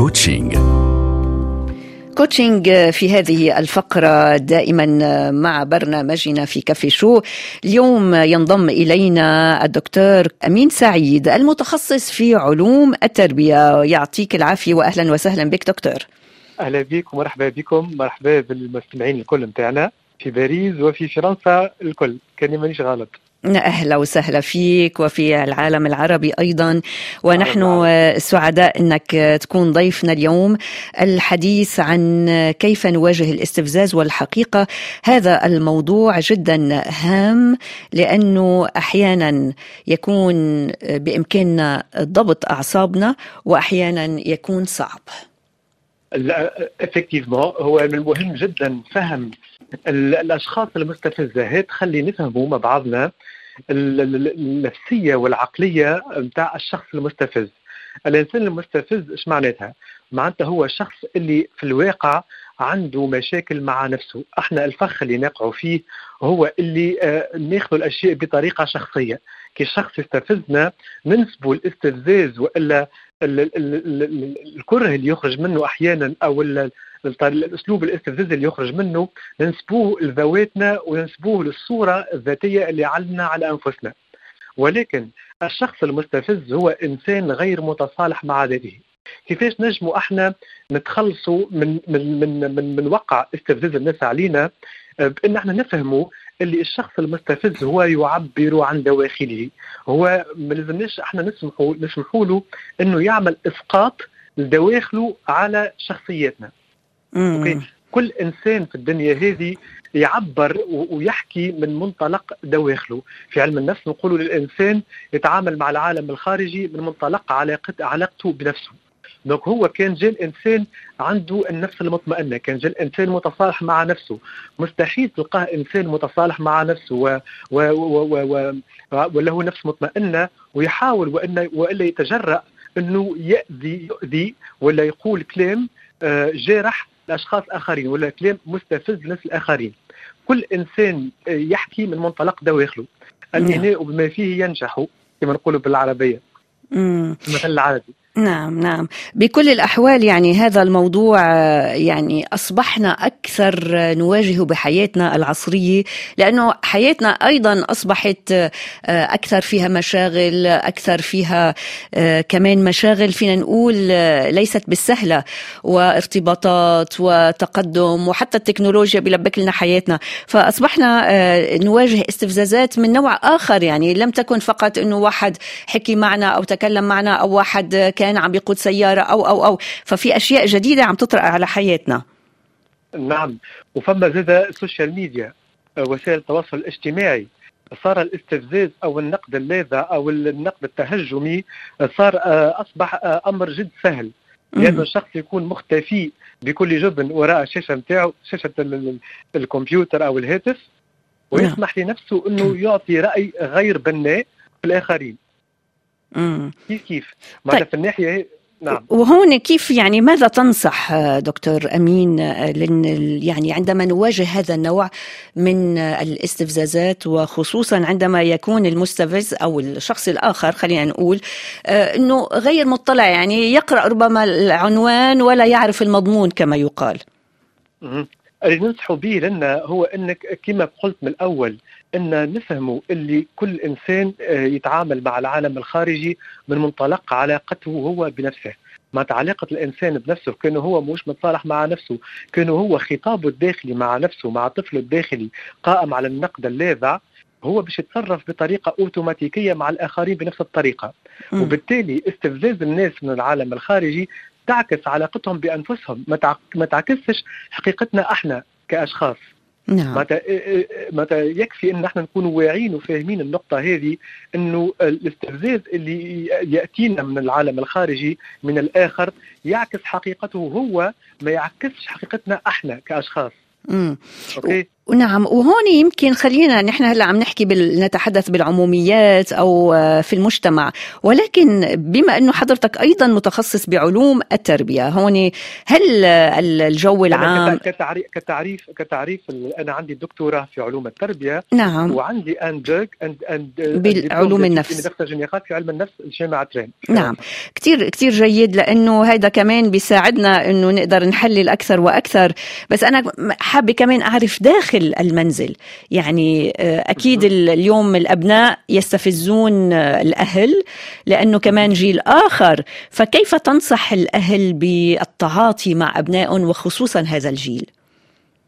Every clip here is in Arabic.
coaching coaching في هذه الفقرة دائما مع برنامجنا في Café Show. اليوم ينضم إلينا الدكتور أمين سعيد المتخصص في علوم التربية. يعطيك العافية وأهلا وسهلا بك دكتور. أهلا بك ومرحبا بكم. مرحبا بالمستمعين الكل متاعنا في باريس وفي فرنسا الكل. كاني مانيش غلط. أهلا وسهلا فيك وفي العالم العربي أيضا. ونحن سعداء إنك تكون ضيفنا اليوم. الحديث عن كيف نواجه الاستفزاز والحقيقة. هذا الموضوع جدا هام لأنه أحيانا يكون بإمكاننا ضبط أعصابنا واحيانا يكون صعب. افكتيفمون هو من المهم جدا فهم الأشخاص المستفزة. هي تخلي نفهموا مع بعضنا النفسية والعقلية نتاع الشخص المستفز. الإنسان المستفز إيش معناتها؟ معناتها هو شخص اللي في الواقع عنده مشاكل مع نفسه. إحنا الفخ اللي نقعوا فيه هو اللي آه ناخذ الأشياء بطريقة شخصية. كي الشخص يستفزنا ننسبوا الاستفزاز وإلا الكره اللي يخرج منه أحيانا أو الأسلوب الاستفزازي اللي يخرج منه ننسبوه لذواتنا وننسبوه للصورة الذاتية اللي علمنا على أنفسنا. ولكن الشخص المستفز هو إنسان غير متصالح مع ذاته. كيفاش نجموا إحنا نتخلصوا من من من من, من وقع استفزاز الناس علينا؟ بإن إحنا نفهموا اللي الشخص المستفز هو يعبر عن دواخله. هو ما لازمناش إحنا نسمحوا نسمحوا له انه يعمل اسقاط لدواخله على شخصياتنا. أوكي؟ كل إنسان في الدنيا هذه يعبر ويحكي من منطلق دواخله. في علم النفس نقول للإنسان يتعامل مع العالم الخارجي من منطلق علاقته بنفسه. donc هو كان جا الإنسان عنده النفس المطمئنة كان جا الإنسان متصالح مع نفسه. مستحيل تلقاه إنسان متصالح مع نفسه و و و و و وله نفس مطمئنة ويحاول وان وإلا يتجرأ إنه يأذي يؤذي ولا يقول كلام جارح لأشخاص آخرين ولا كلام مستفز للناس الآخرين. كل إنسان يحكي من منطلق دواخله. الإناء بما فيه ينجح كما نقولوا بالعربية. المثل العربي نعم نعم. بكل الأحوال يعني هذا الموضوع يعني أصبحنا أكثر نواجهه بحياتنا العصرية لأنه حياتنا أيضا أصبحت أكثر فيها مشاغل أكثر فيها كمان مشاغل فينا نقول ليست بالسهلة وارتباطات وتقدم وحتى التكنولوجيا لبكت لنا حياتنا. فأصبحنا نواجه استفزازات من نوع آخر يعني لم تكن فقط أنه واحد حكي معنا أو تكلم معنا أو واحد كان عم بيقود سيارة أو أو أو. ففي أشياء جديدة عم تطرق على حياتنا. نعم. وفما زاد ال social media وسائل التواصل الاجتماعي. صار الاستفزاز أو النقد اللاذع أو النقد التهجمي صار أصبح أمر جد سهل. لأنه الشخص يكون مختفي بكل جبن وراء الشاشة نتاعو شاشة الكمبيوتر أو الهاتف ويسمح لنفسه إنه يعطي رأي غير بناء في الآخرين. كيف كيف طيب. في الناحية نعم وهون كيف يعني ماذا تنصح دكتور أمين لن يعني عندما نواجه هذا النوع من الاستفزازات وخصوصا عندما يكون المستفز أو الشخص الآخر خلينا نقول إنه غير مطلع يعني يقرأ ربما العنوان ولا يعرف المضمون كما يقال. اللي ننصحوا به لنا هو إنك كما قلت من الأول إن نفهموا اللي كل إنسان يتعامل مع العالم الخارجي من منطلق علاقته هو بنفسه مع علاقة الإنسان بنفسه كان هو مش متصالح مع نفسه كان هو خطابه الداخلي مع نفسه مع طفله الداخلي قائم على النقد اللاذع هو باش يتصرف بطريقة أوتوماتيكية مع الآخرين بنفس الطريقة م. وبالتالي استفزاز الناس من العالم الخارجي تعكس علاقتهم بأنفسهم ما تعكسش حقيقتنا إحنا كأشخاص. نعم. متى متى يكفي إن إحنا نكون واعيين وفاهمين النقطة هذه إنه الاستفزاز اللي يأتينا من العالم الخارجي من الآخر يعكس حقيقته هو ما يعكسش حقيقتنا إحنا كأشخاص. امم أوكي؟ نعم وهون يمكن خلينا نحن هلا عم نحكي بال... نتحدث بالعموميات أو في المجتمع. ولكن بما إنه حضرتك أيضا متخصص بعلوم التربية هون هل الجو العام كتعريف كتعريف كتعريف أنا عندي دكتوراه في علوم التربية. نعم. وعندي أن دوك بعلوم النفس. في علم النفس جامعة رين نعم. كثير كثير جيد لأنه هذا كمان بيساعدنا إنه نقدر نحلل أكثر وأكثر. بس أنا حابة كمان أعرف داخل المنزل. يعني أكيد اليوم الأبناء يستفزون الأهل لأنه كمان جيل آخر. فكيف تنصح الأهل بالتعاطي مع أبنائهم وخصوصا هذا الجيل؟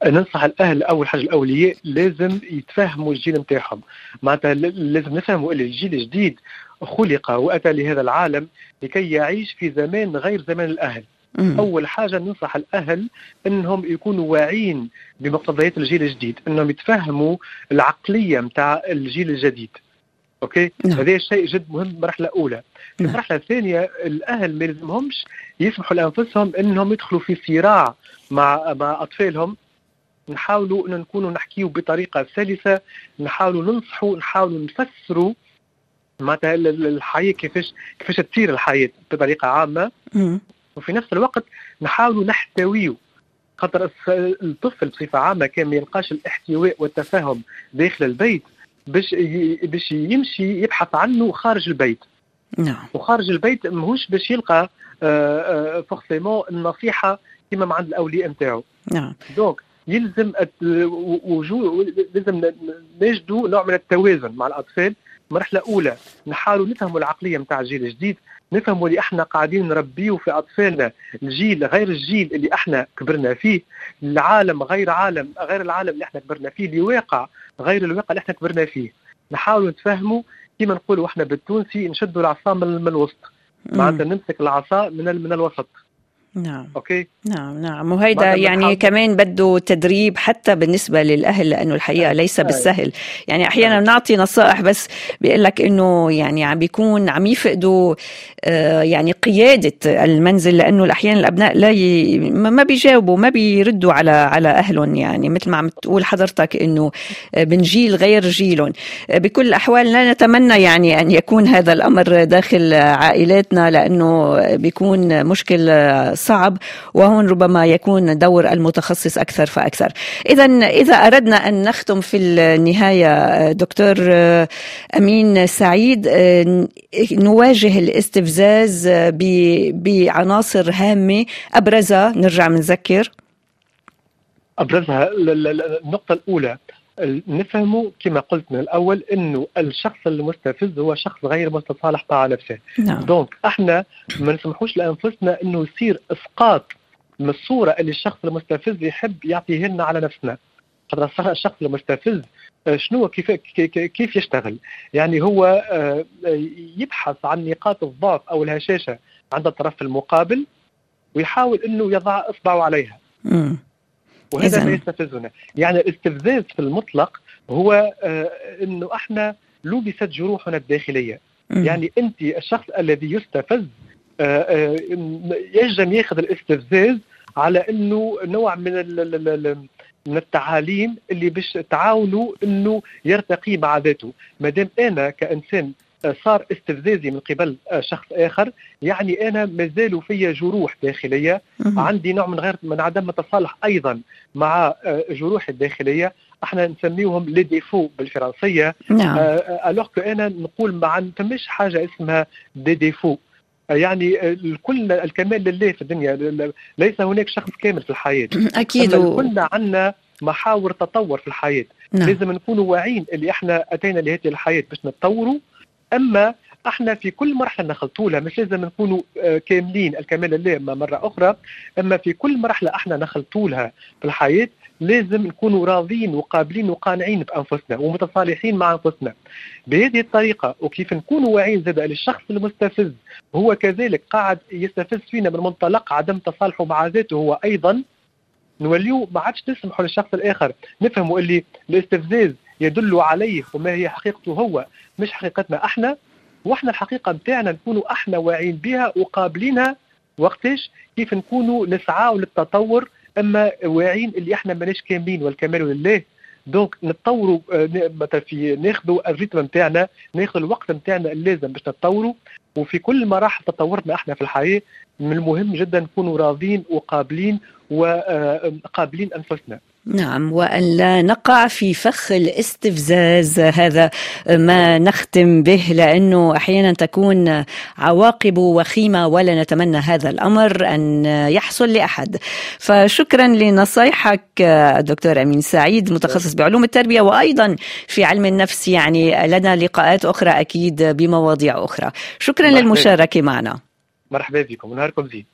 ننصح الأهل أول حاجة الاولياء لازم يتفهموا الجيل نتاعهم. معناتها لازم نفهموا اللي الجيل الجديد خلق وأتى لهذا العالم لكي يعيش في زمان غير زمان الأهل. مم. أول حاجة ننصح الأهل إنهم يكونوا واعيين بمقتضيات الجيل الجديد إنهم يتفهموا العقلية نتاع الجيل الجديد أوكي نعم. هذا الشيء جد مهم مرحلة أولى نعم. المرحلة الثانية الأهل ما لازمهمش يسمحوا لأنفسهم إنهم يدخلوا في صراع مع مع أطفالهم نحاولوا إن نكونوا نحكيوا بطريقة سلسة نحاولوا ننصحوا نحاولوا نفسروا معناتها الحياة كيفاش كيفاش تصير الحياة بطريقة عامة. وفي نفس الوقت نحاولوا نحتويه خاطر الطفل بصفة عامة كان ما يلقاش الاحتواء والتفاهم داخل البيت باش باش يمشي يبحث عنه خارج البيت. نعم. وخارج البيت ماهوش باش يلقى forcément النصيحة كما مع عند الأولياء نتاعو. نعم. donc يلزم وجود لازم نجدوا نوع من التوازن مع الأطفال. مرحلة أولى نحاولوا نفهموا العقلية نتاع الجيل الجديد. نفهموا اللي إحنا قاعدين نربيه في أطفالنا. الجيل غير الجيل اللي إحنا كبرنا فيه. العالم غير عالم غير العالم اللي إحنا كبرنا فيه. الواقع غير الواقع اللي إحنا كبرنا فيه. نحاولوا نتفهموا كما نقولوا إحنا بالتونسي نشدوا العصا من الوسط. معناتها نمسك العصا من من الوسط. نعم. أوكي؟ نعم نعم. وهيدا يعني كمان بده تدريب حتى بالنسبة للأهل لأنه الحقيقة ليس بالسهل. يعني أحيانا بنعطي نصائح بس بيقول لك إنه يعني عم بيكون عم يفقدوا آه يعني قيادة المنزل لأنه أحيانا الأبناء لا ي... ما بيجاوبوا ما بيردوا على على أهلهم. يعني مثل ما عم تقول حضرتك إنه من جيل غير جيلهم. بكل الأحوال لا نتمنى يعني أن يكون هذا الأمر داخل عائلاتنا لأنه بيكون مشكل صعب وهون ربما يكون دور المتخصص أكثر فأكثر. اذا إذا أردنا أن نختم في النهاية دكتور أمين سعيد نواجه الاستفزاز بعناصر هامة. أبرزها نرجع بنذكر أبرزها النقطة الأولى. نفهموا كما قلت من الأول إنه الشخص المستفز هو شخص غير مستصالح مع نفسه نعم. دونك إحنا ما نسمحوش لأنفسنا إنه يصير إسقاط من الصورة اللي الشخص المستفز يحب يعطيه لنا على نفسنا خاطر الشخص المستفز شنو كيف كيف يشتغل؟ يعني هو يبحث عن نقاط الضعف أو الهشاشة عند الطرف المقابل ويحاول إنه يضع إصبعه عليها. وهذا ما يستفزنا. يعني الاستفزاز في المطلق هو آه إنه إحنا لوبست جروحنا الداخلية. م. يعني أنت الشخص الذي يستفز آه آه يجب ياخذ الاستفزاز على إنه نوع من من التعاليم اللي باش تعاونوا إنه يرتقي مع ذاته. ما دام أنا كإنسان صار استفزازي من قبل شخص آخر. يعني أنا مازالوا فيا جروح داخلية. عندي نوع من غير من عدم التصالح أيضا مع جروحي الداخلية. إحنا نسميهم les défauts بالفرنسية. نعم. alors أنا نقول ما فماش حاجة اسمها دي ديفو. يعني الكل الكمال لله في الدنيا. ليس هناك شخص كامل في الحياة. أكيد. كلنا عندنا محاور تطور في الحياة. نعم. لازم نكونوا واعيين اللي إحنا أتينا لهذه الحياة باش نتطوروا. أما إحنا في كل مرحلة نخلطوا لها مش لازم نكونوا كاملين الكمال لله مرة أخرى أما في كل مرحلة إحنا نخلطوا لها في الحياة لازم نكونوا راضين وقابلين وقانعين بأنفسنا ومتصالحين مع أنفسنا. بهذه الطريقة وكيف نكونوا واعيين زاد للشخص المستفز هو كذلك قاعد يستفز فينا من منطلق عدم تصالحه مع ذاته هو أيضا نوليو ما عادش نسمحوا للشخص الآخر. نفهموا اللي الاستفزاز يدل عليه وما هي حقيقته هو مش حقيقتنا إحنا. وإحنا الحقيقة نتاعنا نكونوا إحنا واعيين بها وقابلينها. وقتاش كيف نكونوا نسعى للتطور أما واعيين اللي إحنا ماناش كاملين والكمال لله. donc نتطوروا مثلا في ناخذوا ال rythme نتاعنا ناخذوا الوقت نتاعنا اللازم باش نتطوروا. وفي كل مراحل تطورنا إحنا في الحياة من المهم جدا نكونوا راضين وقابلين وقابلين أنفسنا. نعم وأن لا نقع في فخ الاستفزاز. هذا ما نختم به لأنه أحيانا تكون عواقب وخيمة ولا نتمنى هذا الأمر أن يحصل لأحد. فشكرا لنصايحك دكتور أمين سعيد متخصص بعلوم التربية وأيضا في علم النفس يعني لنا لقاءات أخرى أكيد بمواضيع أخرى. شكرا للمشاركة معنا. مرحبا بكم ونهاركم زين